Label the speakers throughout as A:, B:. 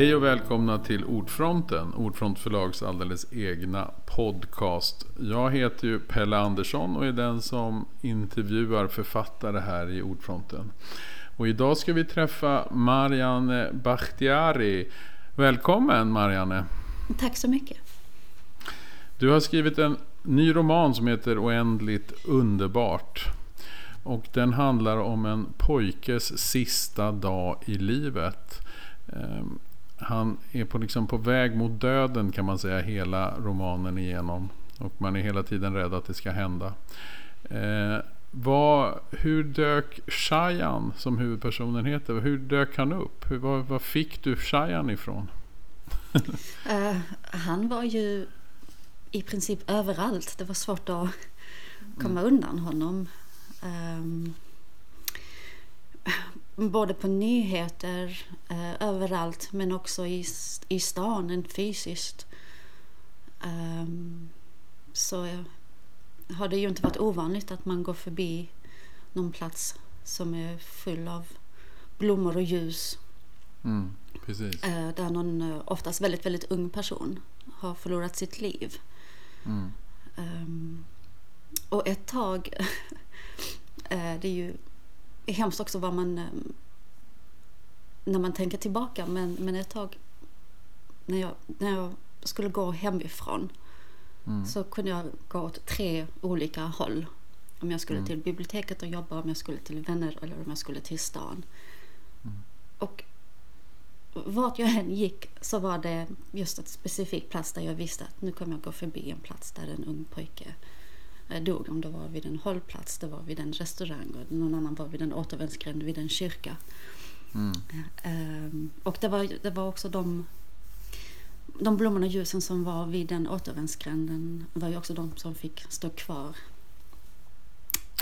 A: Hej och välkomna till Ordfronten, Ordfront förlags alldeles egna podcast. Jag heter ju Pelle Andersson och är den som intervjuar författare här i Ordfronten. Och idag ska vi träffa Marianne Bakhtiari. Välkommen Marianne!
B: Tack så mycket!
A: Du har skrivit en ny roman som heter Oändligt underbart. Och den handlar om en pojkes sista dag i livet. Han är på, liksom på väg mot döden kan man säga hela romanen igenom. Och man är hela tiden rädd att det ska hända. Eh, vad, hur dök Shayan, som huvudpersonen heter, hur dök han upp? Hur, var, var fick du Shayan ifrån?
B: uh, han var ju i princip överallt. Det var svårt att komma mm. undan honom. Um, både på nyheter eh, överallt men också i, i stan fysiskt. Um, så har det ju inte varit ovanligt att man går förbi någon plats som är full av blommor och ljus.
A: Mm, precis.
B: Eh, där någon, eh, oftast väldigt, väldigt ung person har förlorat sitt liv. Mm. Um, och ett tag, eh, det är ju hemskt också vad man, ehm, när man tänker tillbaka, men, men ett tag när jag, när jag skulle gå hemifrån mm. så kunde jag gå åt tre olika håll. Om jag skulle mm. till biblioteket och jobba, om jag skulle till vänner eller om jag skulle till stan. Mm. Och vart jag än gick så var det just ett specifikt plats där jag visste att nu kommer jag gå förbi en plats där en ung pojke dog. Om det var vid en hållplats, det var vid en restaurang och någon annan var vid en återvändsgränd vid en kyrka. Mm. Um, och det var, det var också de, de blommorna och ljusen som var vid den återvändsgränden var ju också de som fick stå kvar.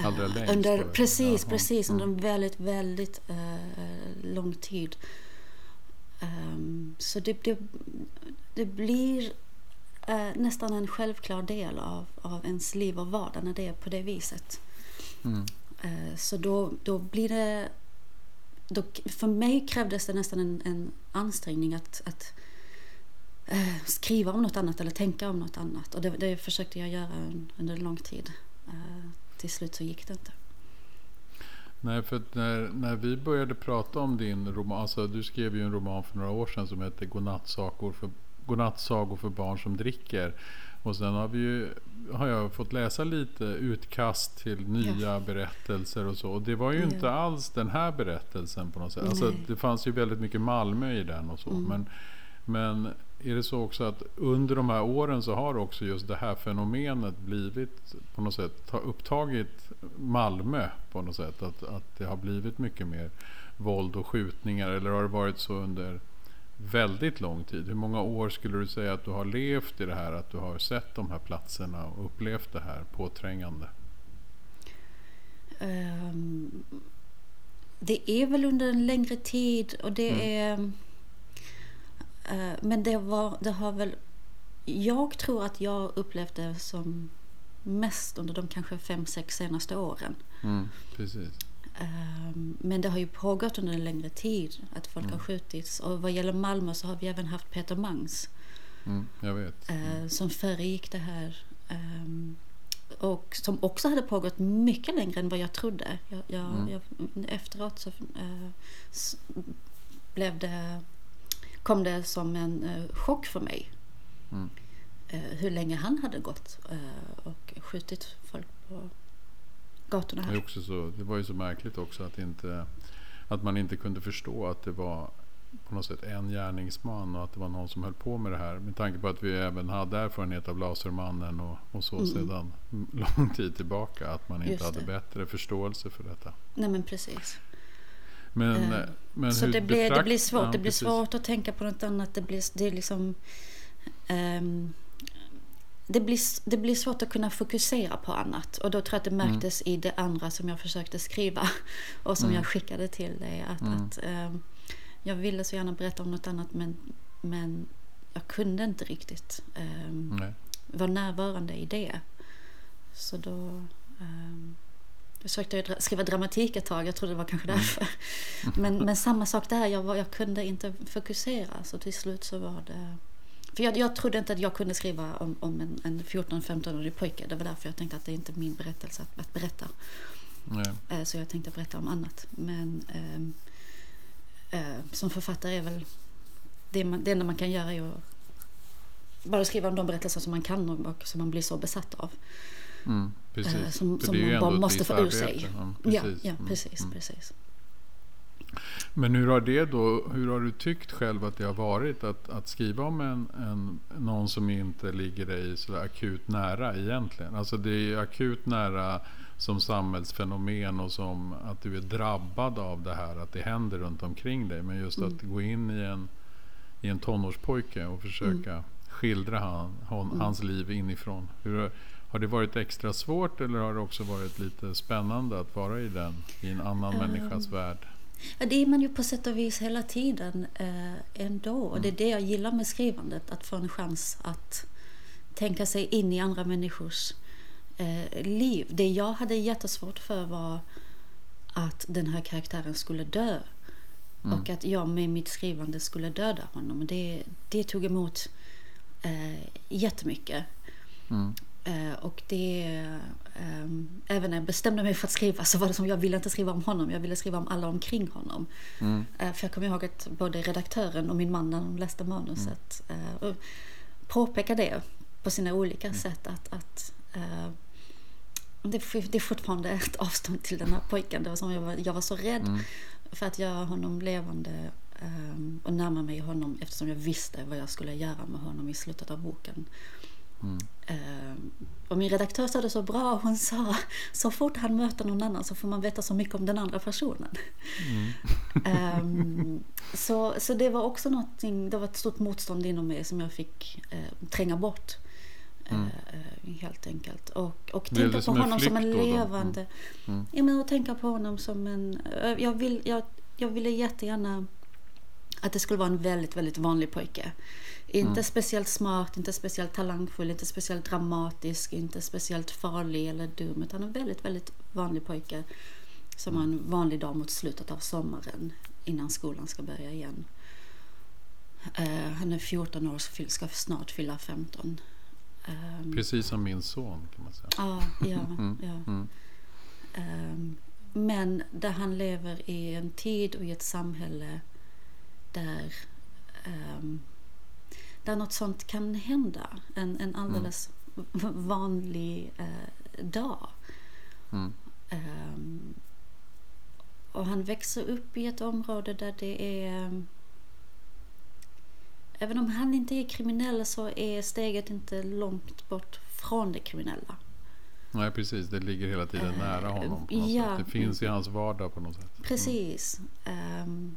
A: Uh, längst?
B: Under, precis, Jaha. precis. Under en mm. väldigt, väldigt uh, lång tid. Um, så det, det, det blir uh, nästan en självklar del av, av ens liv och vardag när det är på det viset. Mm. Uh, så då, då blir det... Då, för mig krävdes det nästan en, en ansträngning att, att uh, skriva om något annat eller tänka om något annat. Och det, det försökte jag göra under lång tid. till slut så gick det inte.
A: Nej, för när, när vi började prata om din roman, alltså du skrev ju en roman för några år sedan som heter Godnattsagor för, Godnattsagor för barn som dricker. Och sen har, vi ju, har jag fått läsa lite utkast till nya ja. berättelser och så. Och det var ju ja. inte alls den här berättelsen på något sätt. Alltså, det fanns ju väldigt mycket Malmö i den och så. Mm. Men, men är det så också att under de här åren så har också just det här fenomenet blivit på något sätt upptagit Malmö på något sätt? Att, att det har blivit mycket mer våld och skjutningar eller har det varit så under väldigt lång tid? Hur många år skulle du säga att du har levt i det här? Att du har sett de här platserna och upplevt det här påträngande? Um,
B: det är väl under en längre tid och det mm. är Eh, men det, var, det har väl... Jag tror att jag upplevt det som mest under de kanske fem, sex senaste åren.
A: Mm, precis.
B: Ehm, men det har ju pågått under en längre tid att folk mm. har skjutits. Och vad gäller Malmö så har vi även haft Peter Mangs.
A: Mm, jag vet.
B: Eh, mm. Som föregick det här. Ehm, och som också hade pågått mycket längre än vad jag trodde. Jag, jag, mm. jag, efteråt så äh, blev det kom det som en eh, chock för mig. Mm. Eh, hur länge han hade gått eh, och skjutit folk på gatorna här.
A: Det, också så, det var ju så märkligt också att, inte, att man inte kunde förstå att det var på något sätt en gärningsman och att det var någon som höll på med det här. Med tanke på att vi även hade erfarenhet av Lasermannen och, och så mm. sedan lång tid tillbaka. Att man inte hade bättre förståelse för detta.
B: Nej men precis.
A: Men, uh, men
B: så det blir, det blir svårt. Ja, det blir svårt att tänka på något annat. Det blir, det är liksom... Um, det blir, det blir svårt att kunna fokusera på annat. Och då tror jag att det mm. märktes mm. i det andra som jag försökte skriva. Och som mm. jag skickade till dig. Att, mm. att um, jag ville så gärna berätta om något annat men, men jag kunde inte riktigt um, vara närvarande i det. Så då... Um, Jag försökte skriva dramatik ett tag, jag trodde det var kanske mm. därför. Men, men samma sak där, jag, var, jag kunde inte fokusera. Så till slut så var det... För jag, jag trodde inte att jag kunde skriva om, om en, en 14-15-årig pojke. Det var därför jag tänkte att det inte är min berättelse att, att berätta. Nej. Så jag tänkte berätta om annat. Men eh, eh, som författare är väl det, man, det enda man kan göra är att bara skriva om de berättelser som man kan och som man blir så besatt av.
A: Mm, precis. Eh,
B: som, som man bara måste få ur sig. Ja, precis. Ja, ja, precis, mm. precis.
A: Men hur har det då, hur har du tyckt själv att det har varit att, att skriva om en, en, någon som inte ligger dig så akut nära egentligen? Alltså det är akut nära som samhällsfenomen och som att du är drabbad av det här, att det händer runt omkring dig. Men just mm. att gå in i en, i en tonårspojke och försöka mm. skildra han, han, mm. hans liv inifrån. Hur, har det varit extra svårt eller har det också varit lite spännande att vara i den, i en annan um, människas värld?
B: Ja, det är man ju på sätt och vis hela tiden eh, ändå. Och det är mm. det jag gillar med skrivandet, att få en chans att tänka sig in i andra människors eh, liv. Det jag hade jättesvårt för var att den här karaktären skulle dö. Mm. Och att jag med mitt skrivande skulle döda honom. Det, det tog emot eh, jättemycket. Mm. Eh, och det, eh, även när jag bestämde mig för att skriva så var det som jag ville inte skriva om honom, jag ville skriva om alla omkring honom. Mm. Eh, för jag kommer ihåg att både redaktören och min man när de läste manuset mm. eh, påpekade det på sina olika mm. sätt. Att, att det, det är fortfarande ett avstånd till den här pojken. Det var som jag var, jag var så rädd mm. för att göra honom levande um, och närma mig honom eftersom jag visste vad jag skulle göra med honom i slutet av boken. Mm. Um, och min redaktör sa det så bra, hon sa så fort han möter någon annan så får man veta så mycket om den andra personen. Mm. um, så, så det var också någonting, det var ett stort motstånd inom mig som jag fick uh, tränga bort. Mm. Uh, helt enkelt. Och, och tänka på honom som en levande... Mm. Mm. Ja, men och tänka på honom som en... Uh, jag, vill, jag, jag ville jättegärna att det skulle vara en väldigt, väldigt vanlig pojke. Inte mm. speciellt smart, inte speciellt talangfull, inte speciellt dramatisk, inte speciellt farlig eller dum. Utan en väldigt, väldigt vanlig pojke som har en vanlig dag mot slutet av sommaren innan skolan ska börja igen. Uh, han är 14 år och ska snart fylla 15.
A: Um, Precis som min son kan man säga.
B: Ah, ja, mm. ja. Mm. Um, men där han lever i en tid och i ett samhälle där um, där något sånt kan hända. En, en alldeles mm. vanlig eh, dag. Mm. Um, och han växer upp i ett område där det är... Även om han inte är kriminell så är steget inte långt bort från det kriminella.
A: Nej precis, det ligger hela tiden uh, nära honom. ja. Det finns i hans vardag på något sätt. Mm.
B: Precis. Um,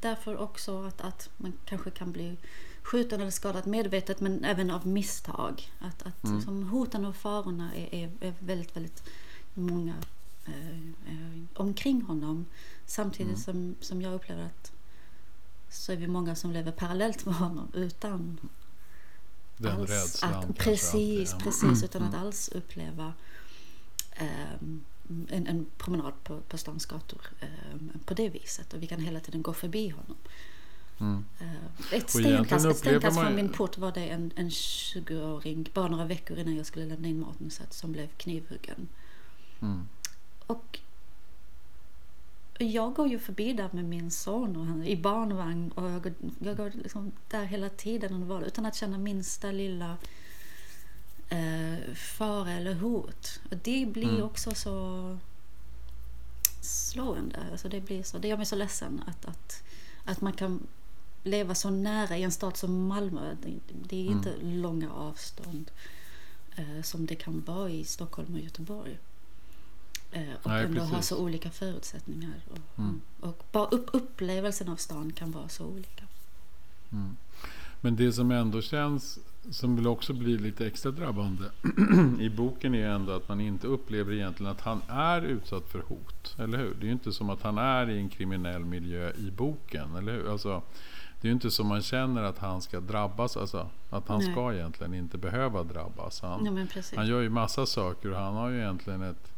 B: därför också att, att man kanske kan bli skjuten eller skadad medvetet men även av misstag. Att, att mm. liksom, hoten och farorna är, är, är väldigt, väldigt många eh, eh, omkring honom. Samtidigt mm. som, som jag upplever att så är vi många som lever parallellt med honom utan
A: den alls rädslan.
B: Att, precis, alltid, ja. precis. Utan att mm. alls uppleva um, en, en, promenad på, på stans gator um, på det viset. Och vi kan hela tiden gå förbi honom. Mm. Eh, ett stenkast, ett stenkast från min port var det en, en 20-åring, bara några veckor innan jag skulle lämna in manuset, som blev knivhuggen. Mm. Och jag går ju förbi där med min son och han, i barnvagn och jag går, jag går liksom där hela tiden utan att känna minsta lilla eh, fara eller hot. Och det blir mm. också så slående. Alltså det, blir så, det gör mig så ledsen att, att, att man kan leva så nära i en stad som Malmö. Det, är inte mm. långa avstånd eh, som det kan vara i Stockholm och Göteborg. Eh, och Nej, ändå precis. ha så olika förutsättningar. Och, mm. och bara upp, upplevelsen av stan kan vara så olika.
A: Mm. Men det som ändå känns som väl också blir lite extra drabbande i boken är ändå att man inte upplever egentligen att han är utsatt för hot. Eller hur? Det är ju inte som att han är i en kriminell miljö i boken. Eller hur? Alltså, det är ju inte som man känner att han ska drabbas. Alltså, att han Nej. ska egentligen inte behöva drabbas. Han,
B: Nej,
A: han gör ju massa saker och han har ju egentligen ett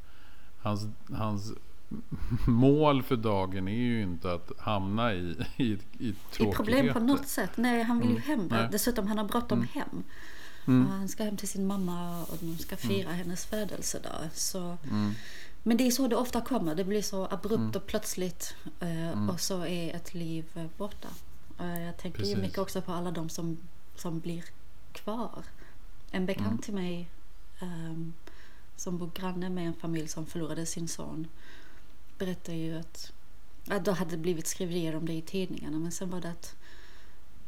A: hans, hans mål för dagen är ju inte att hamna i, i, i
B: I problem på något sätt. Nej, han vill ju hem. Nej. Dessutom han har bråttom mm. hem. Mm. Han ska hem till sin mamma och de ska fira mm. hennes födelsedag. Så, mm. Men det är så det ofta kommer. Det blir så abrupt mm. och plötsligt. Eh, mm. Och så är ett liv eh, borta. Eh, jag tänker Precis. ju mycket också på alla de som, som blir kvar. En bekant mm. till mig um, som bor granne med en familj som förlorade sin son berättar ju att, att det hade blivit skriverier om det i tidningarna men sen var det att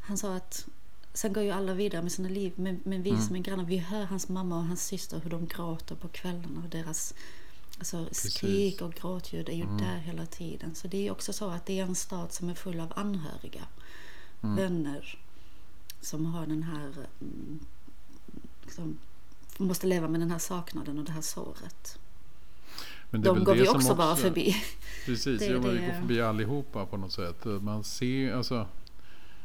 B: han sa att sen går ju alla vidare med sina liv men, men vi mm. som är grannar vi hör hans mamma och hans syster hur de gråter på kvällarna och deras alltså, skrik och gråtljud är ju mm. där hela tiden. Så det är också så att det är en stad som är full av anhöriga, mm. vänner som har den här mm, som måste leva med den här saknaden och det här såret. Men det De går vi också, också bara förbi.
A: Precis, det, ja, det, vi går förbi allihopa på något sätt. Man ser, alltså,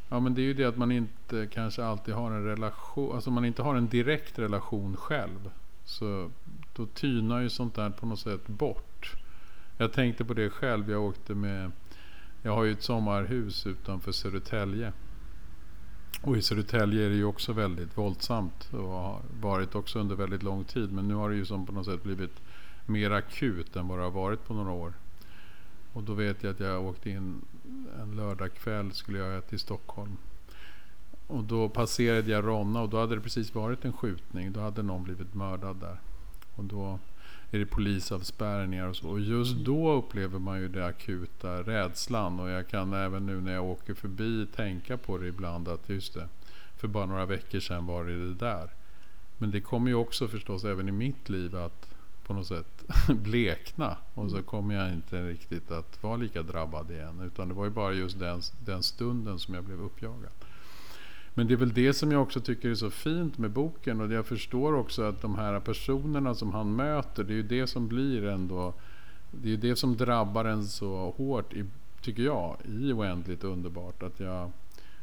A: ja men det är ju det att man inte kanske alltid har en relation, alltså man inte har en direkt relation själv. Så då tynar ju sånt där på något sätt bort. Jag tänkte på det själv, jag åkte med, jag har ju ett sommarhus utanför Södertälje. Och i Södertälje är det ju också väldigt våldsamt och har varit också under väldigt lång tid. Men nu har det ju som på något sätt blivit mer akut än vad det har varit på några år. Och då vet jag att jag åkte in en lördagkväll skulle jag till Stockholm. Och då passerade jag Ronna och då hade det precis varit en skjutning. Då hade någon blivit mördad där. Och då är det polisavspärrningar och så. Och just då upplever man ju det akuta rädslan. Och jag kan även nu när jag åker förbi tänka på det ibland att just det, för bara några veckor sedan var det det där. Men det kommer ju också förstås även i mitt liv att på något sätt blekna. Och så kommer jag inte riktigt att vara lika drabbad igen. Utan det var ju bara just den, den stunden som jag blev uppjagad. Men det är väl det som jag också tycker är så fint med boken. Och jag förstår också att de här personerna som han möter. Det är ju det som blir ändå. Det är ju det som drabbar en så hårt. I, tycker jag. I oändligt underbart. Att, jag,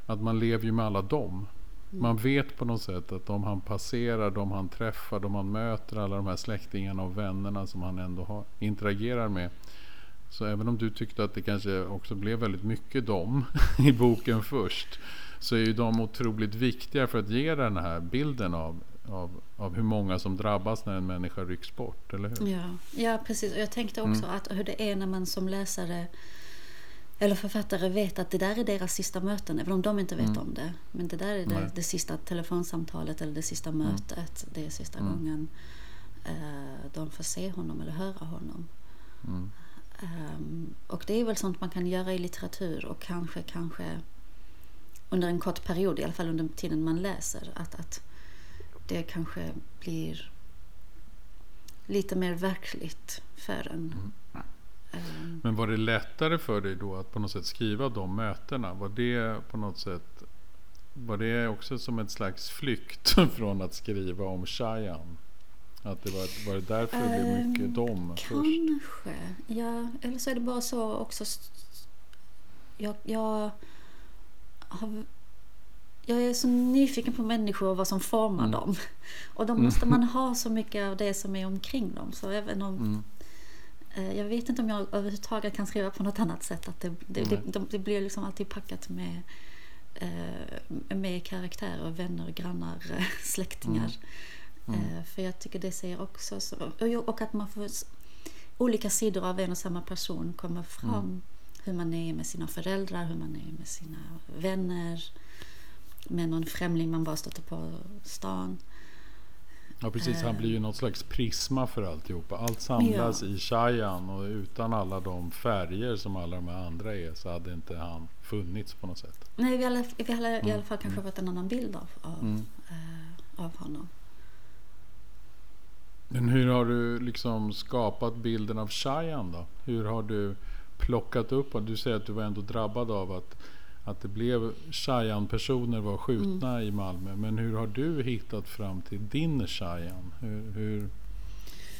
A: att man lever ju med alla dem. Mm. Man vet på något sätt att de han passerar, de han träffar, de han möter, alla de här släktingarna och vännerna som han ändå har, interagerar med. Så även om du tyckte att det kanske också blev väldigt mycket dem i boken först. Så är ju de otroligt viktiga för att ge den här bilden av, av, av hur många som drabbas när en människa rycks bort, eller hur?
B: Ja, ja precis. Och jag tänkte också mm. att hur det är när man som läsare eller författare vet att det där är deras sista möten, även om de inte vet mm. om det. Men det där är det, det, sista telefonsamtalet eller det sista mm. mötet. Det är sista mm. gången eh, de får se honom eller höra honom. Um, och det är väl sånt man kan göra i litteratur och kanske, kanske under en kort period, i alla fall under tiden man läser, att, att det kanske blir lite mer verkligt för en. Mm.
A: Mm. Men var det lättare för dig då att på något sätt skriva de mötena? Var det på något sätt var det också som ett slags flykt från att skriva om Cheyenne? Att det var, var det därför det blev mycket um, dom
B: kanske. först? Kanske, ja. Eller så är det bara så också. Jag, jag, har, jag är så nyfiken på människor och vad som formar mm. dem. Och då måste mm. man ha så mycket av det som är omkring dem. Så även om mm. Eh, jag vet inte om jag överhuvudtaget kan skriva på något annat sätt. Att det, det, det, det blir liksom alltid packat med, eh, med karaktärer, vänner, grannar, eh, släktingar. Mm. Mm. För jag tycker det ser också så. Och att man får olika sidor av en och samma person komma fram. Hur man är med sina föräldrar, hur man är med sina vänner. Med någon främling man bara stöter på stan.
A: Ja precis, han blir ju något slags prisma för alltihopa. Allt samlas ja. i Shayan och utan alla de färger som alla de andra är så hade inte han funnits på något sätt.
B: Nej, vi hade, vi hade mm. i alla fall kanske mm. fått en annan bild av, av, mm. äh, av honom.
A: Men hur har du liksom skapat bilden av Shayan då? Hur har du plockat upp, och du säger att du var ändå drabbad av att att det blev Shayan-personer var skjutna mm. i Malmö. Men hur har du hittat fram till din Shayan? Hur, hur,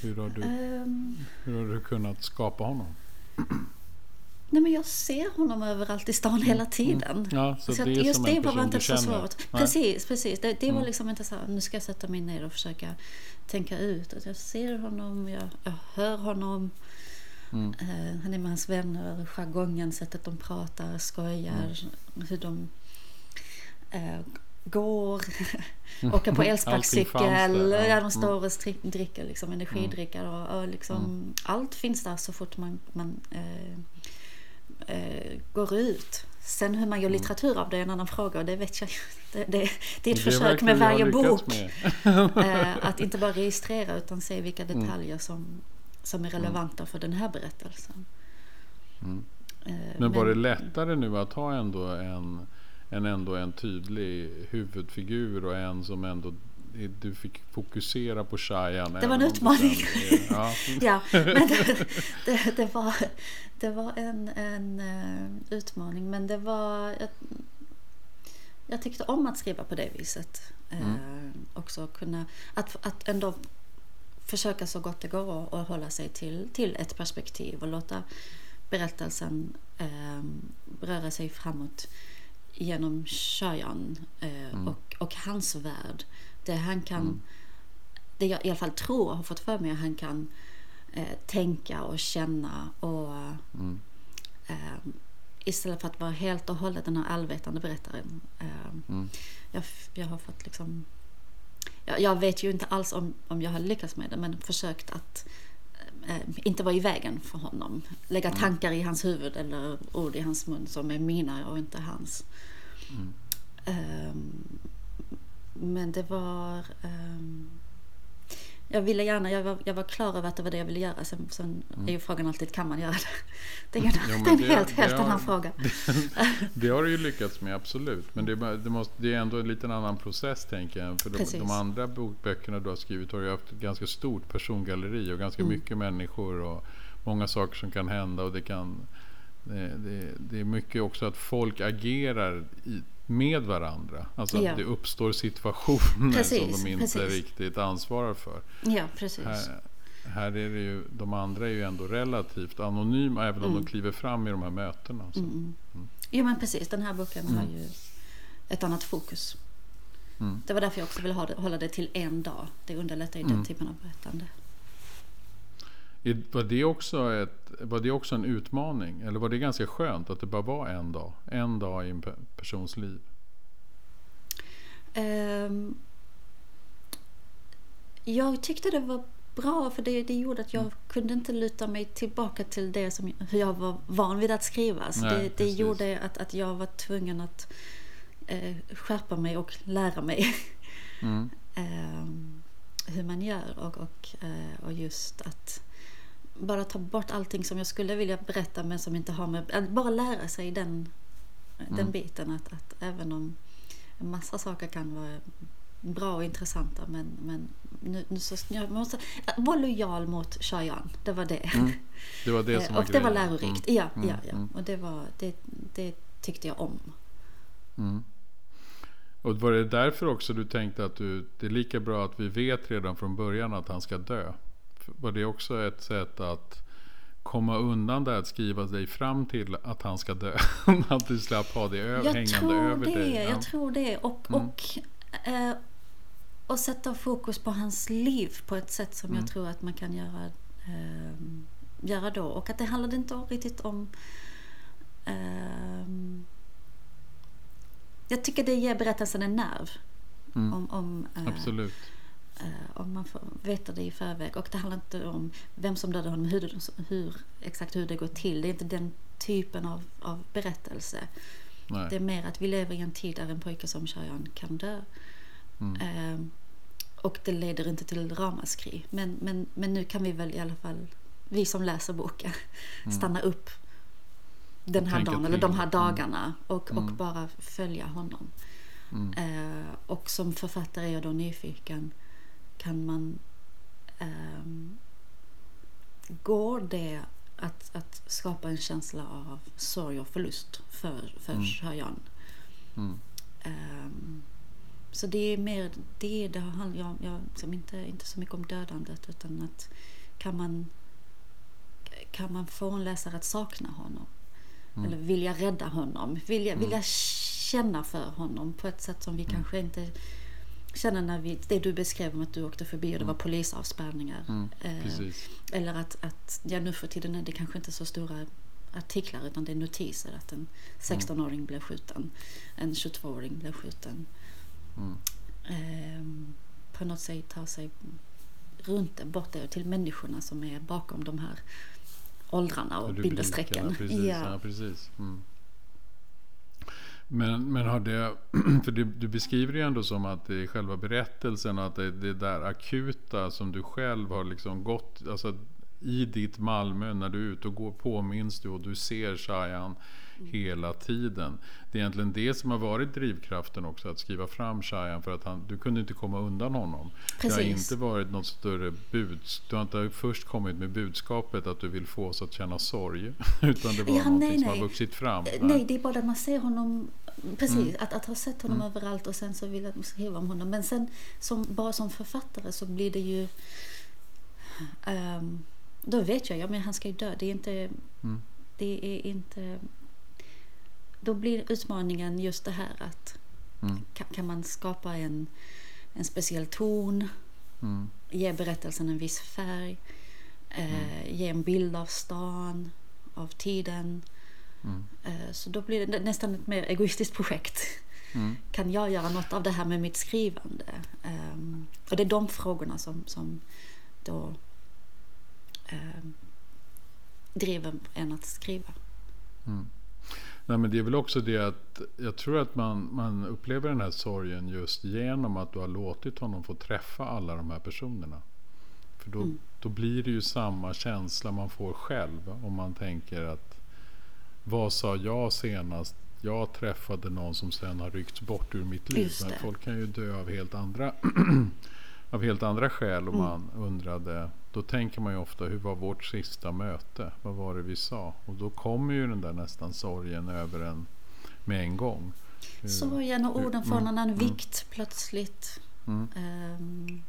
A: hur, har, du, um, hur har du kunnat skapa honom?
B: Nej men jag ser honom överallt i stan hela tiden.
A: Mm. Ja, så,
B: Så
A: det
B: just det var inte så svårt.
A: Nej.
B: Precis, precis. Det, det var
A: Mm.
B: liksom inte så här, nu ska jag sätta mig ner och försöka tänka ut att jag ser honom, jag, jag hör honom.
A: Mm.
B: Eh, han är med hans vänner, jargongen, sättet de pratar, skojar,
A: Mm.
B: hur de eh, går, åker på elsparkcykel,
A: där, ja.
B: de står
A: Mm.
B: och stri- dricker liksom energidrickar och, och liksom, allt finns där så fort man, man eh, eh, går ut. Sen hur man gör
A: Mm.
B: litteratur av det är en annan fråga och det vet jag det, det, det är ett
A: Det
B: försök med varje bok.
A: med.
B: Eh, att inte bara registrera utan se vilka
A: Mm.
B: detaljer som, som är relevanta för den här berättelsen.
A: Mm.
B: Eh,
A: Men var det lättare nu att ha ändå en, en, ändå en tydlig huvudfigur och en som ändå du fick fokusera på Shayan?
B: Det var en utmaning.
A: sen Ja.
B: Ja, men det, det, det, var, det var en, en eh, utmaning. Men det var... Jag, jag tyckte om att skriva på det viset. Eh,
A: Mm.
B: också kunna... Att, att ändå försöka så gott det går att- att hålla sig till, till ett perspektiv och låta berättelsen eh, röra sig framåt genom Shayan eh,
A: Mm.
B: och, och hans värld. Det han kan...
A: Mm.
B: Det jag i alla fall tror och har fått för mig att han kan eh, tänka och känna och
A: Mm.
B: eh, istället för att vara helt och hållet den här allvetande berättaren. Eh,
A: Mm.
B: jag, jag har fått liksom... Jag, jag vet ju inte alls om, om jag har lyckats med det men försökt att eh, inte vara i vägen för honom. Lägga
A: Mm.
B: tankar i hans huvud eller ord i hans mun som är mina och inte hans.
A: Mm.
B: Ehm, men det var... ehm, jag ville gärna, jag var, jag var klar över att det var det jag ville göra. Sen, sen är ju frågan alltid, kan man göra det? Det är, en-
A: Jo,
B: det är en
A: det-
B: helt, helt
A: det har-
B: annan fråga.
A: Det har du ju lyckats med, absolut. Men det, det, måste, det är ändå en liten annan process, tänker jag. För de, de andra bokböckerna du har skrivit har ju haft ett ganska stort persongalleri och ganska
B: Mm.
A: mycket människor och många saker som kan hända. Och det, kan, det, det, det är mycket också att folk agerar i, med varandra. Alltså
B: Ja.
A: att det uppstår situationer
B: Precis,
A: som de inte
B: precis.
A: riktigt ansvarar för.
B: Ja, precis.
A: Här, här är det ju, de andra är ju ändå relativt anonyma även om
B: Mm.
A: de kliver fram i de här mötena. Så.
B: Mm.
A: Mm.
B: Jo, men precis. Den här boken har
A: Mm.
B: ju ett annat fokus.
A: Mm.
B: Det var därför jag också ville ha det, hålla det till en dag. Det underlättar ju
A: Mm.
B: den typen av berättande.
A: Var det, också ett, var det också en utmaning? Eller var det ganska skönt att det bara var en dag? En dag i en pe- persons liv?
B: Ehm, jag tyckte det var bra för det, det gjorde att jag
A: Mm.
B: kunde inte luta mig tillbaka till det som hur jag var van vid att skriva. Så
A: Nej,
B: det, det gjorde att, att jag var tvungen att eh, skärpa mig och lära mig
A: Mm.
B: ehm, hur man gör och, och, eh, och just att bara ta bort allting som jag skulle vilja berätta men som inte har med... Att bara lära sig den, den
A: Mm.
B: biten att, att även om en massa saker kan vara bra och intressanta men, men nu, nu så, jag måste vara lojal mot Shayan. Det var det.
A: Mm. Det var det som
B: Eh,
A: var
B: och det var lärorikt.
A: Mm.
B: Ja,
A: Mm.
B: ja, ja.
A: Mm.
B: Och det, var, det, det tyckte jag om.
A: Och var det därför också du tänkte att du, det är lika bra att vi vet redan från början att han ska dö? Var det också ett sätt att komma undan det att skriva dig fram till att han ska dö? att du slapp ha det
B: Jag
A: hängande över
B: det,
A: dig? Ja.
B: jag tror det. Och,
A: Mm.
B: och, eh, och sätta fokus på hans liv på ett sätt som
A: Mm.
B: jag tror att man kan göra, eh, göra då. Och att det handlade inte riktigt om... ehm, jag tycker det ger berättelsen en nerv.
A: Mm.
B: Om, om, eh,
A: Absolut.
B: Eh, om man får veta det i förväg. Och det handlar inte om vem som dödade honom, hur, hur, exakt hur det går till. Det är inte den typen av, av berättelse.
A: Nej.
B: Det är mer att vi lever i en tid där en pojke som Shayan kan dö.
A: Mm.
B: Ehm, och det leder inte till ramaskri. Men, men, men nu kan vi väl i alla fall, vi som läser boken, stanna upp den här
A: Mm.
B: dagen eller de här
A: Mm.
B: dagarna och, och
A: Mm.
B: bara följa honom.
A: Mm.
B: Eh, och som författare är jag då nyfiken. Kan man... ehm, går det att, att skapa en känsla av sorg och förlust för, för
A: Mm.
B: Shayan?
A: Mm.
B: Ehm, så det är mer det det har. Jag, liksom inte, inte så mycket om dödandet utan att kan man, kan man få en läsare att sakna honom? eller vilja rädda honom. Vilja, vilja känna för honom på ett sätt som vi kanske inte känner när vi, det du beskrev om att du åkte förbi och det var polisavspärrningar. Eh,
A: Precis.
B: eller att, att, ja nu för tiden är det kanske inte så stora artiklar utan det är notiser att en 16-åring blev skjuten, en 22-åring blev skjuten.
A: Mm.
B: Ehm, på något sätt ta sig runt det, bort det till människorna som är bakom de här åldrarna och
A: Rubrikerna,
B: bindestrecken.
A: Precis, ja. precis. Mm. Men, men har det, för du, du beskriver det ändå som att det är själva berättelsen och att det är det där akuta som du själv har liksom gått, alltså i ditt Malmö när du är ute och går påminns du och du ser Shayan hela tiden. Det är egentligen det som har varit drivkraften också att skriva fram Shayan för att han, du kunde inte komma undan honom.
B: Precis.
A: Det har inte varit något större buds. Du har inte först kommit med budskapet att du vill få oss att känna sorg. Utan det var
B: Ja,
A: någonting
B: nej,
A: som har
B: nej.
A: vuxit fram.
B: Eh, Nej, det är bara att man ser honom Precis,
A: Mm.
B: att, att ha sett honom överallt och sen så vill jag skriva om honom. Men sen som, bara som författare så blir det ju... ehm, då vet jag, ja men han ska ju dö. Det är inte...
A: Mm.
B: Det är inte... Då blir utmaningen just det här att
A: Mm.
B: kan, kan man skapa en, en speciell ton,
A: Mm.
B: ge berättelsen en viss färg, eh, ge en bild av stan, av tiden.
A: Mm.
B: Eh, Så då blir det nästan ett mer egoistiskt projekt.
A: Mm.
B: Kan jag göra något av det här med mitt skrivande? Ehm, Och det är de frågorna som, som då ehm, driver en att skriva.
A: Mm. Nej, men det är väl också det att jag tror att man, man upplever den här sorgen just genom att du har låtit honom få träffa alla de här personerna. För då,
B: Mm.
A: då blir det ju samma känsla man får själv om man tänker att vad sa jag senast? Jag träffade någon som sen har ryckts bort ur mitt liv. Men folk kan ju dö av helt andra av helt andra skäl och
B: Mm.
A: man undrade. Då tänker man ju ofta hur var vårt sista möte? Vad var det vi sa? Och då kommer ju den där nästan sorgen över en med en gång. Hur-
B: Sorgen och orden får en
A: Mm,
B: annan
A: mm.
B: vikt plötsligt.
A: Mm.
B: Ehm,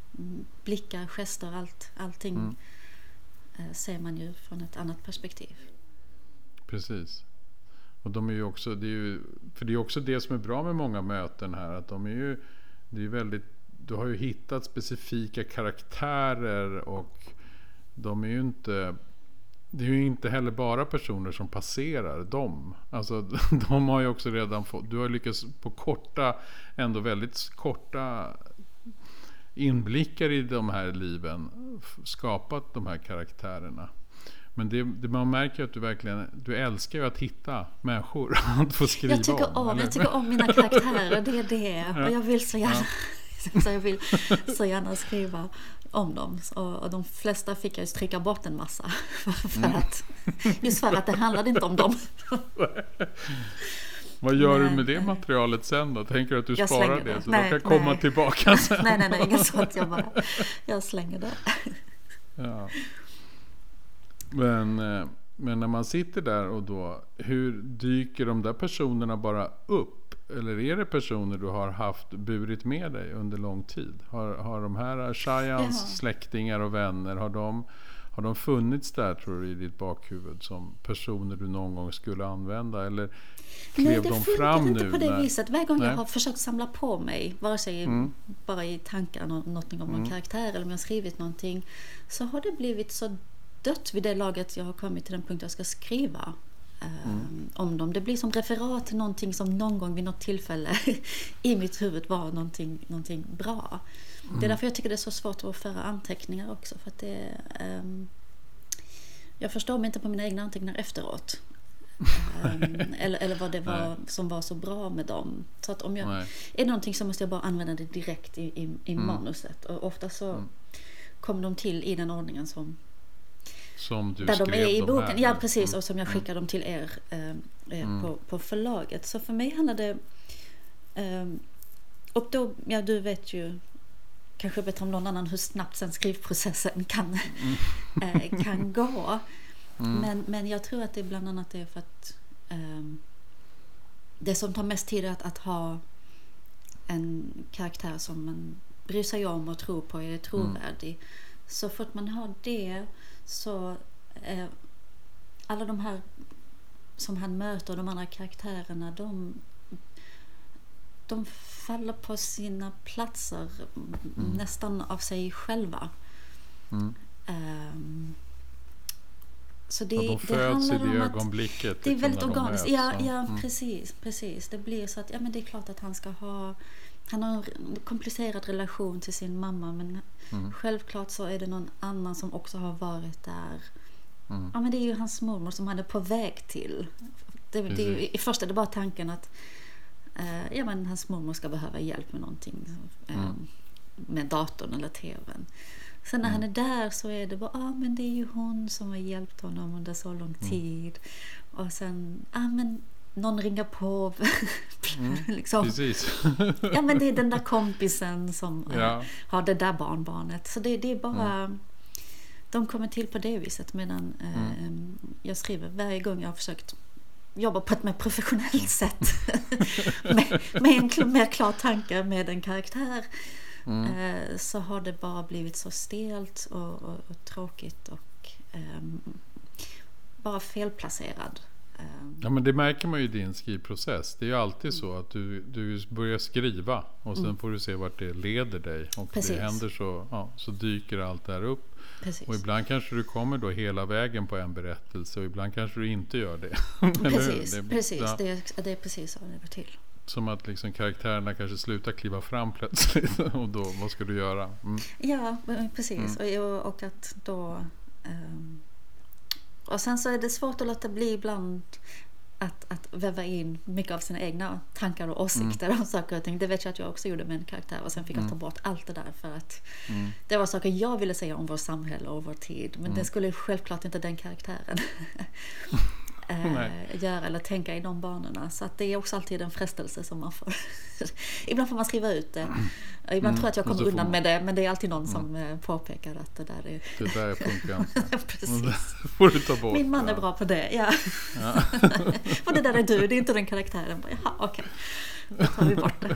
B: blickar, gester, allt, allting
A: Mm.
B: eh, ser man ju från ett annat perspektiv.
A: Precis. Och de är ju också, det är ju, för det är också det som är bra med många möten här. Att de är ju, det är väldigt, du har ju hittat specifika karaktärer och de är ju inte, det är ju inte heller bara personer som passerar dem. Alltså de har ju också redan fått, du har lyckats på korta, ändå väldigt korta inblickar i de här liven skapat de här karaktärerna. Men det, det, man märker att du verkligen du älskar ju att hitta människor att få skriva
B: Jag tycker om,
A: eller?
B: jag tycker om mina karaktärer, det är det. Och jag vill så gärna, så jag vill så gärna skriva om dem. Och, de flesta fick jag stryka bort en massa. För,
A: Mm.
B: att, just för att det handlade inte om dem.
A: Vad gör
B: Nej,
A: du med det
B: nej.
A: materialet sen då? Tänker du att du
B: Jag
A: sparar det
B: det.
A: så
B: Nej,
A: de kan komma
B: nej.
A: tillbaka sen?
B: Nej, nej, nej, inget sånt. Jag bara, jag slänger det.
A: Ja. Men, eh, men när man sitter där och då, hur dyker de där personerna bara upp? Eller är det personer du har haft burit med dig under lång tid? Har, har de här Shayans släktingar och vänner, har de, har de funnits där tror du i ditt bakhuvud som personer du någon gång skulle använda? Eller klev
B: Nej, det
A: de
B: funkar
A: fram
B: inte
A: nu?
B: på det
A: när-
B: viset. Varje gång jag
A: Nej.
B: har försökt samla på mig, vare sig
A: Mm.
B: bara i tankar nå- någonting om någon
A: Mm.
B: karaktär eller om jag skrivit någonting, så har det blivit så dött vid det laget jag har kommit till den punkt jag ska skriva
A: Mm.
B: om dem. Det blir som referat till någonting som någon gång vid något tillfälle i mitt huvud var någonting, någonting bra.
A: Mm.
B: Det är därför jag tycker det är så svårt att föra anteckningar också. För att det, ehm, jag förstår mig inte på mina egna anteckningar efteråt. Ehm, eller, eller vad det var
A: Nej.
B: som var så bra med dem. Så att om jag,
A: Nej.
B: är det någonting så måste jag bara använda det direkt i, i, i
A: Mm.
B: manuset. Och ofta så
A: Mm.
B: kommer de till i den ordningen som
A: Som du
B: där de
A: skrev
B: är i
A: de
B: boken.
A: här.
B: Ja precis,
A: Mm.
B: och som jag
A: Mm.
B: skickar dem till er eh, eh,
A: Mm.
B: på, på förlaget. Så för mig handlar det... Eh, och då, ja du vet ju kanske bättre om någon annan hur snabbt sen skrivprocessen kan, eh, kan gå.
A: Mm.
B: Men, men jag tror att det bland annat är för att ehm, det som tar mest tid är att, att ha en karaktär som man bryr sig om och tror på är trovärdig. Så fort man har det så eh, alla de här som han möter, de andra karaktärerna, de, de faller på sina platser
A: Mm.
B: nästan av sig själva.
A: Mm.
B: Ehm, så det,
A: Ja, de
B: det
A: föds i det
B: om att
A: ögonblicket.
B: det är
A: liksom,
B: väldigt organiskt. Ja, ja
A: Mm.
B: precis, precis. Det blir så att ja, men det är klart att han ska ha han har en komplicerad relation till sin mamma men
A: Mm.
B: självklart så är det någon annan som också har varit där.
A: Mm.
B: Ja men det är ju hans mormor som han är på väg till. Det, det är ju, I första är det bara tanken att eh, ja, men hans mormor ska behöva hjälp med någonting. Eh,
A: Mm.
B: Med datorn eller tvn. Sen när
A: Mm.
B: han är där så är det bara, ah, men det är ju hon som har hjälpt honom under så lång
A: Mm.
B: tid. Och sen, ah, men någon ringer på.
A: Mm.
B: liksom.
A: Precis.
B: Ja men det är den där kompisen som eh,
A: Ja.
B: har det där barnbarnet. Så det, det är bara... De kommer till på det viset medan eh,
A: Mm.
B: jag skriver varje gång jag har försökt jobba på ett mer professionellt sätt. med, med en mer klar tanke med en karaktär.
A: Mm.
B: Eh, så har det bara blivit så stelt och, och, och tråkigt och ehm, bara felplacerad.
A: Ja, men det märker man ju i din skrivprocess. Det är ju alltid så att du, du börjar skriva och sen får du se vart det leder dig. Och
B: Mm. Precis.
A: det händer så, ja, så dyker allt där upp.
B: precis.
A: Och ibland kanske du kommer då hela vägen på en berättelse och ibland kanske du inte gör det.
B: Precis,
A: Det-
B: precis.
A: ja,
B: Det, är, det är precis så det går till.
A: Som att liksom karaktärerna kanske slutar kliva fram plötsligt. Och då, vad ska du göra? Mm.
B: Ja, precis. Och, och att då... ehm, och sen så är det svårt att låta bli ibland att, att väva in mycket av sina egna tankar och åsikter om saker och ting. Det vet jag att jag också gjorde med en karaktär och sen fick jag ta bort allt det där för att
A: Mm.
B: det var saker jag ville säga om vårt samhälle och vår tid. Men det skulle självklart inte den karaktären. eh, göra eller tänka i de banorna. Så att det är också alltid en frestelse som man får... Ibland får man skriva ut det. Ibland
A: Mm.
B: tror jag att jag kommer undan
A: man-
B: med det. Men det är alltid någon som eh, påpekar att det där är...
A: Det där funkar inte.
B: Precis.
A: Det får du ta bort.
B: Min man är
A: ja.
B: bra på det, ja. och det där är du, det är inte den karaktären. Bara, Jaha, okej. Då tar vi bort det.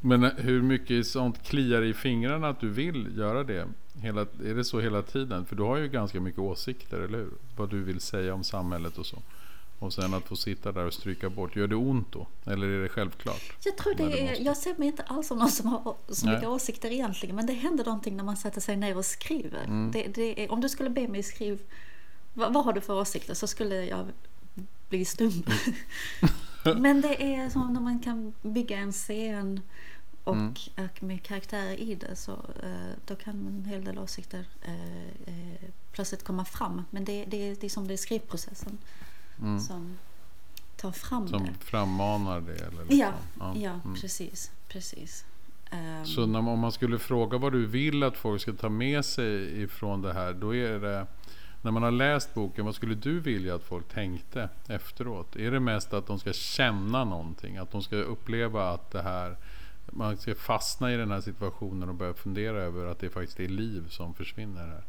A: Men hur mycket sånt kliar i fingrarna att du vill göra det? Hela, är det så hela tiden? För du har ju ganska mycket åsikter, eller hur? Vad du vill säga om samhället och så. Och sen att få sitta där och stryka bort. Gör det ont då? Eller är det självklart?
B: Jag tror
A: Nej,
B: det är, jag ser mig inte alls som någon som har så
A: Nej.
B: mycket åsikter egentligen. Men det händer någonting när man sätter sig ner och skriver.
A: Mm.
B: Det, det är, om du skulle be mig skriva, vad, vad har du för åsikter? Så skulle jag bli stum. men det är som när man kan bygga en scen och,
A: Mm.
B: och med karaktärer i det så eh, då kan en hel del åsikter eh, eh, plötsligt komma fram. Men det, det, det är som det är skrivprocessen
A: Mm.
B: som tar fram
A: Som
B: det.
A: frammanar det? Eller liksom.
B: Ja, ja,
A: mm.
B: precis. precis. Ehm,
A: Så när, om man skulle fråga vad du vill att folk ska ta med sig ifrån det här. Då är det, när man har läst boken, vad skulle du vilja att folk tänkte efteråt? Är det mest att de ska känna någonting? Att de ska uppleva att det här, man ska fastna i den här situationen och börja fundera över att det faktiskt är liv som försvinner här?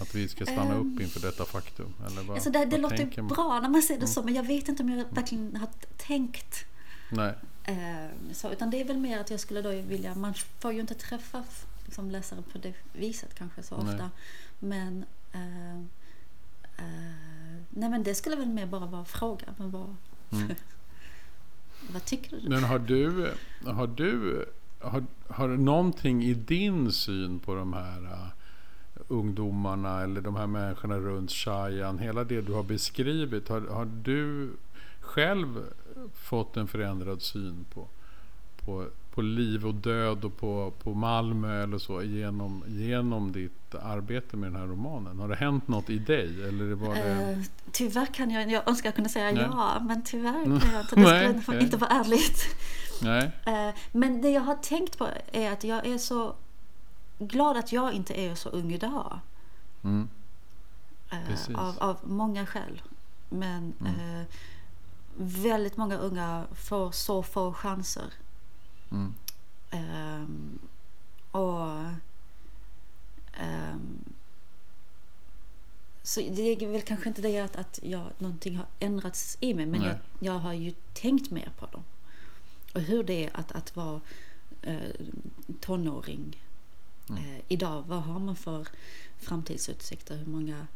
A: Att vi ska stanna
B: Ehm,
A: upp inför detta faktum? Eller vad,
B: alltså det, det låter bra när man säger det så, men jag vet inte om jag verkligen har tänkt
A: Nej.
B: eh, så. Utan det är väl mer att jag skulle då vilja, man får ju inte träffa liksom, läsare på det viset kanske så
A: Nej.
B: ofta. Men, eh, eh, nej men det skulle väl mer bara vara fråga. Men vad,
A: Mm
B: vad tycker du?
A: Men har du, har du har, har du någonting i din syn på de här uh, ungdomarna eller de här människorna runt Shayan, hela det du har beskrivit, har, har du själv fått en förändrad syn på, på, på liv och död och på, på Malmö eller så genom, genom ditt arbete med den här romanen? Har det hänt något i dig? Eller var det...
B: Eh, tyvärr kan jag, jag önskar jag kunde säga
A: Nej.
B: ja, men tyvärr kan jag inte. Det skulle
A: nej.
B: inte vara ärligt.
A: Nej?
B: Eh, Men det jag har tänkt på är att jag är så glad att jag inte är så ung idag.
A: Mm. Precis.
B: Av, av många skäl. Men
A: Mm.
B: väldigt många unga får så få chanser.
A: Mm.
B: Ehm, och ehm, Så det är väl kanske inte det att, att jag, någonting har ändrats i mig men
A: Nej.
B: jag, jag har ju tänkt mer på dem. Och hur det är att, att vara eh, tonåring
A: Mm.
B: eh, idag. Vad har man för framtidsutsikter? Hur många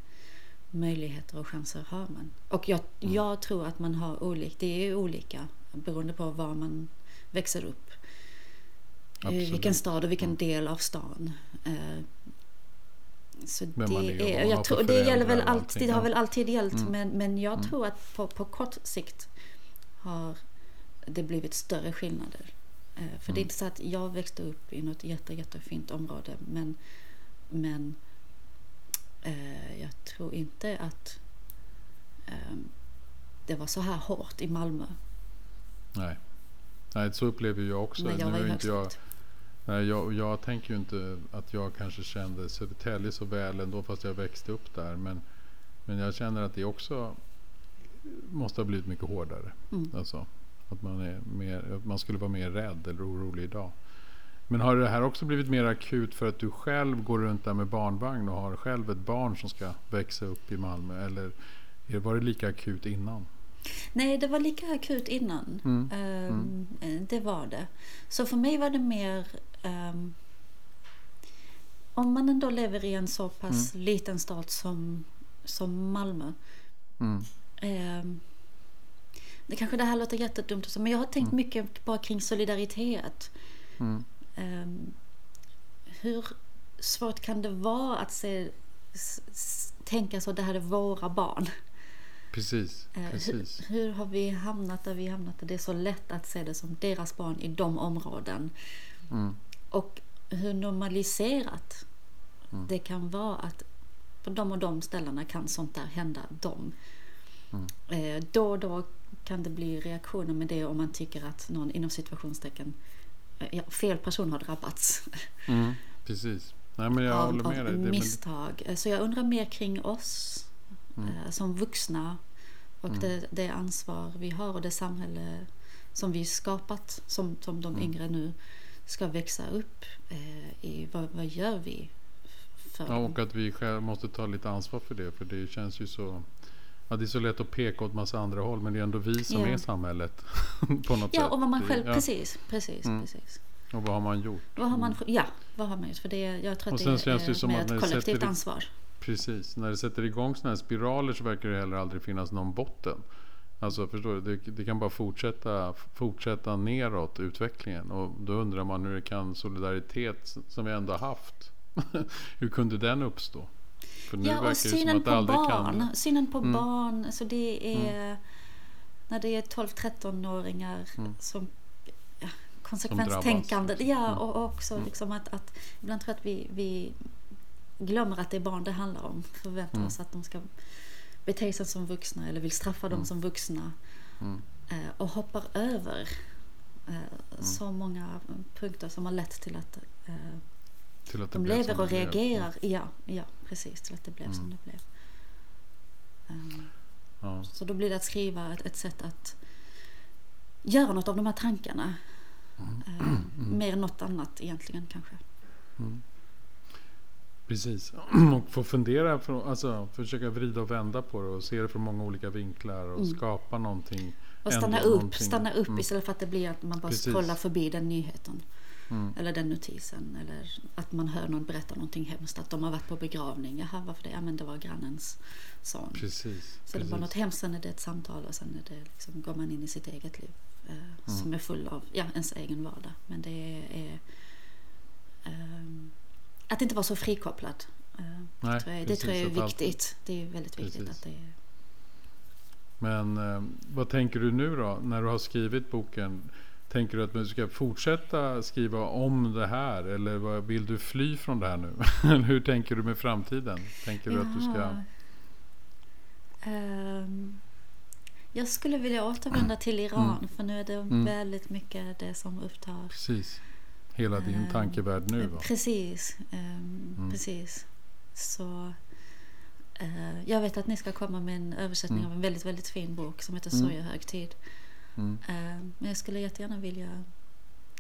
B: möjligheter och chanser har man. Och jag,
A: Mm.
B: jag tror att man har olika, det är olika beroende på var man växer upp. I
A: Absolut.
B: vilken stad och vilken
A: Mm.
B: del av stan. Eh, Så det, är, jag tror, det, gäller väl alltid, det har väl alltid gällt
A: Mm.
B: men, men jag
A: Mm.
B: tror att på, på kort sikt har det blivit större skillnader. Eh, För det är
A: Mm.
B: inte så att jag växte upp i något jätte, jättefint område men, men eh, jag tror inte att eh, det var så här hårt i Malmö
A: Nej. Nej, så upplever jag också.
B: när jag
A: Nu
B: var i
A: är inte jag,
B: högstadiet.
A: Nej, jag, jag tänker ju inte att jag kanske kände Södertälje så väl ändå fast jag växte upp där. Men, men jag känner att det också måste ha blivit mycket hårdare.
B: Mm.
A: Alltså, att man, är mer, man skulle vara mer rädd eller orolig idag. Men har det här också blivit mer akut för att du själv går runt där med barnvagn och har själv ett barn som ska växa upp i Malmö? Eller är- var det lika akut innan?
B: Nej, det var lika akut innan.
A: Mm.
B: Ehm, eh, Det var det. Så för mig var det mer... ehm, om man ändå lever i en så pass liten stad som, som Malmö.
A: Mm.
B: ehm, det kanske det här låter jättedumt, och så, men jag har tänkt mycket bara kring solidaritet.
A: Mm.
B: Hur svårt kan det vara att se, s, s, tänka så, det här är våra barn.
A: Precis,
B: Eh,
A: precis.
B: Hur, hur har vi hamnat där vi hamnat? Det är så lätt att se det som deras barn i de områden.
A: Mm.
B: Och hur normaliserat
A: Mm.
B: det kan vara att på de och de ställena kan sånt där hända dem.
A: Mm.
B: Eh, då och då kan det bli reaktioner med det om man tycker att någon inom situationstecken eh, ja, fel person har drabbats
A: Mm. Precis. Nej, men jag
B: av,
A: håller med
B: av
A: dig.
B: Misstag. Så jag undrar mer kring oss
A: Mm.
B: som vuxna och
A: Mm.
B: det, det ansvar vi har och det samhälle som vi skapat som, som de
A: Mm.
B: yngre nu ska växa upp eh, i. Vad, vad gör vi för
A: ja, och att vi själva måste ta lite ansvar för det. För det känns ju så... Ja, det är så lätt att peka åt massa andra håll. Men det är ändå vi som
B: Ja.
A: är samhället. på något
B: Ja,
A: sätt.
B: och vad man själv...
A: ja.
B: Precis, precis,
A: Mm.
B: precis.
A: Och vad har man gjort?
B: Vad har man, ja, vad har man gjort? För det, jag tror
A: Och
B: att det
A: känns det
B: är ett kollektivt
A: sätter
B: ansvar.
A: Precis. När det sätter igång sådana här spiraler så verkar det heller aldrig finnas någon botten. Alltså förstår du? Det, det kan bara fortsätta, fortsätta neråt utvecklingen. Och då undrar man hur det kan solidaritet som vi ändå haft. hur kunde den uppstå? För nu
B: Ja,
A: verkar
B: och
A: det som
B: synen
A: att
B: på barn.
A: kan...
B: Synen på
A: Mm.
B: barn. Så det är när det är 12-13-åringar
A: Mm.
B: som ja, konsekvenstänkande.
A: liksom.
B: Ja,
A: Mm.
B: och också
A: Mm.
B: liksom att, att ibland tror jag att vi, vi glömmer att det är barn det handlar om. Förväntar
A: Mm.
B: oss att de ska bete sig som vuxna eller vill straffa dem
A: Mm.
B: som vuxna.
A: Mm.
B: Eh, och hoppar över eh, så många punkter som har lett till att eh,
A: Till att
B: de lever och reagerar. Ja, ja, precis. Till att det blev som
A: Mm.
B: det blev.
A: Ja.
B: så då blir det att skriva ett, ett sätt att göra något av de här tankarna.
A: Mm.
B: Ehm, Mer än något annat egentligen kanske.
A: Mm. Precis. Och få fundera, från, alltså försöka vrida och vända på det och se det från många olika vinklar och
B: Mm.
A: skapa någonting.
B: Och stanna upp,
A: någonting.
B: stanna upp
A: Mm.
B: istället för att det blir att man bara
A: Precis.
B: scrollar förbi den nyheten.
A: Mm.
B: Eller den notisen. Eller att man hör någon berätta någonting hemskt. Att de har varit på begravning. Jaha, varför det? Ja, men det var grannens son.
A: Precis.
B: Så det var
A: precis.
B: något hemskt, sen är det ett samtal och sen är det liksom, går man in i sitt eget liv. Eh,
A: Mm.
B: Som är full av ja, ens egen vardag. Men det är... är ehm, att inte vara så frikopplad. eh,
A: Nej,
B: tror jag, det tror jag är viktigt. Det är väldigt viktigt
A: Precis.
B: att det är...
A: Men eh, vad tänker du nu då när du har skrivit boken? Tänker du att du ska fortsätta skriva om det här eller vad, vill du fly från det här nu? Hur tänker du med framtiden? Tänker du att du ska...
B: Jaha. Ehm, jag skulle vilja återvända till Iran för nu är det
A: Mm.
B: väldigt mycket det som upptar
A: Precis. Hela din
B: Ehm,
A: tankevärld nu va?
B: Precis, ehm,
A: Mm.
B: precis. Så eh, jag vet att ni ska komma med en översättning
A: Mm.
B: av en väldigt, väldigt fin bok som heter
A: Mm.
B: Sorgehögtid.
A: Mm.
B: Eh, men jag skulle jättegärna vilja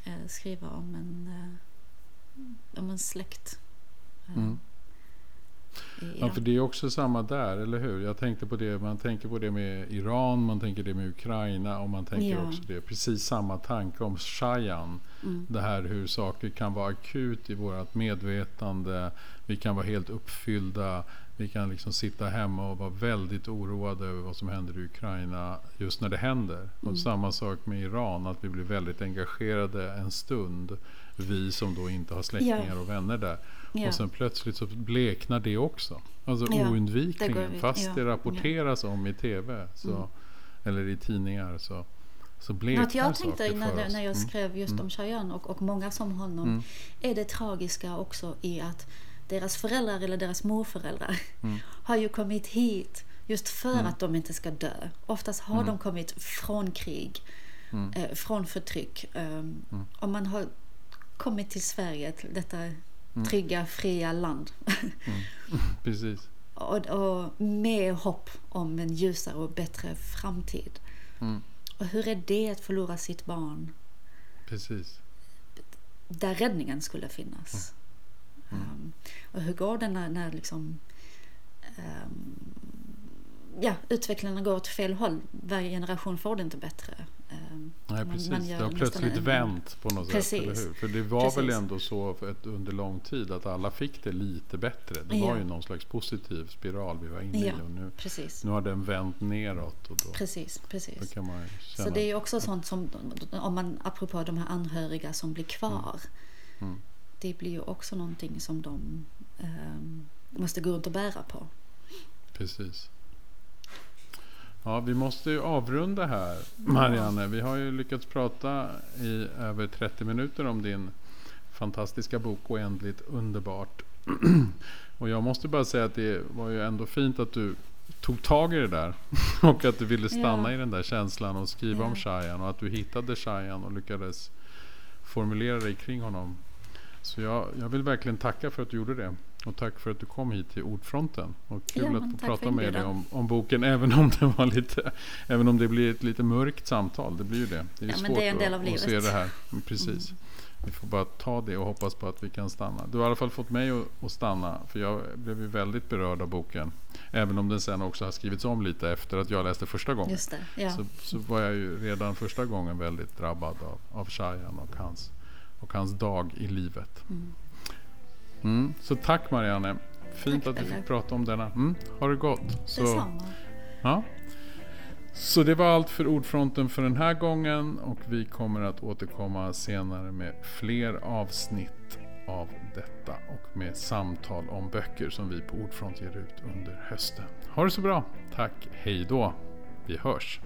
B: eh, skriva om en, om en släkt.
A: Mm. Ja,
B: Iran.
A: för det är också samma där, eller hur? Jag tänkte på det, man tänker på det med Iran, man tänker det med Ukraina och man tänker
B: Ja.
A: också det, precis samma tanke om Shayan. Mm. Det här hur saker kan vara akut i vårt medvetande. Vi kan vara helt uppfyllda. Vi kan liksom sitta hemma och vara väldigt oroade över vad som händer i Ukraina just när det händer. Mm. Och samma sak med Iran, att vi blir väldigt engagerade en stund. Vi som då inte har släktingar ja. och vänner där. Ja. Och sen plötsligt så bleknar det också. Alltså ja, oundvikligen. Det fast det rapporteras om i TV. Så, mm. Eller i tidningar. Så, så bleknar
B: Något jag tänkte när, när jag mm. skrev just mm. om Cheyenne och, och många som honom. Mm. Är det tragiska också i att deras föräldrar eller deras morföräldrar mm. har ju kommit hit just för mm. att de inte ska dö. Oftast har de kommit från krig, eh, från förtryck. Um, och man har kommit till Sverige, till detta. Trygga, fria land.
A: Precis.
B: och, och, med hopp om en ljusare och bättre framtid. Och hur är det att förlora sitt barn?
A: Precis.
B: Där räddningen skulle finnas. Mm. Um, och hur går det när, när liksom, um, ja, utvecklingen går åt fel håll? Varje generation får det inte bättre.
A: Um, Nej, man, precis. Man det har plötsligt en, vänt på något precis. sätt, eller hur? För det var precis. väl ändå så för ett, under lång tid att alla fick det lite bättre. Det var ja. ju någon slags positiv spiral vi var inne ja, i och nu, precis. nu har den vänt neråt. Och då,
B: precis, precis.
A: Då kan man
B: så det är också sånt som, om man, apropå de här anhöriga som blir kvar. Mm. Mm det blir ju också någonting som de eh, måste gå runt och bära på.
A: Precis. Ja, vi måste ju avrunda här, Marianne. Vi har ju lyckats prata i över 30 minuter om din fantastiska bok Oändligt underbart. och jag måste bara säga att det var ju ändå fint att du tog tag i det där. och att du ville stanna ja. i den där känslan och skriva ja. om Shayan. Och att du hittade Shayan och lyckades formulera dig kring honom så jag, jag vill verkligen tacka för att du gjorde det. Och tack för att du kom hit till Ordfronten. Och kul ja, att få prata med dig om, om, boken. Även om det var lite, även om det blir ett lite mörkt samtal. Det blir ju det. Det är ja, svårt det är att, att, se det här. Precis. Mm. Vi får bara ta det och hoppas på att vi kan stanna. Du har i alla fall fått mig att, att stanna. För jag blev ju väldigt berörd av boken. Även om den sen också har skrivits om lite efter att jag läste första gången.
B: Just det, ja.
A: så, så var jag ju redan första gången väldigt drabbad av, av Shayan och hans och hans dag i livet. Mm. Mm, så tack Marianne. Fint tack, att vi fick prata om denna. Mm, ha det gott.
B: Så, Detsamma.
A: Ja. Så det var allt för Ordfronten för den här gången och vi kommer att återkomma senare med fler avsnitt av detta och med samtal om böcker som vi på Ordfront ger ut under hösten. Ha det så bra. Tack. Hej då. Vi hörs.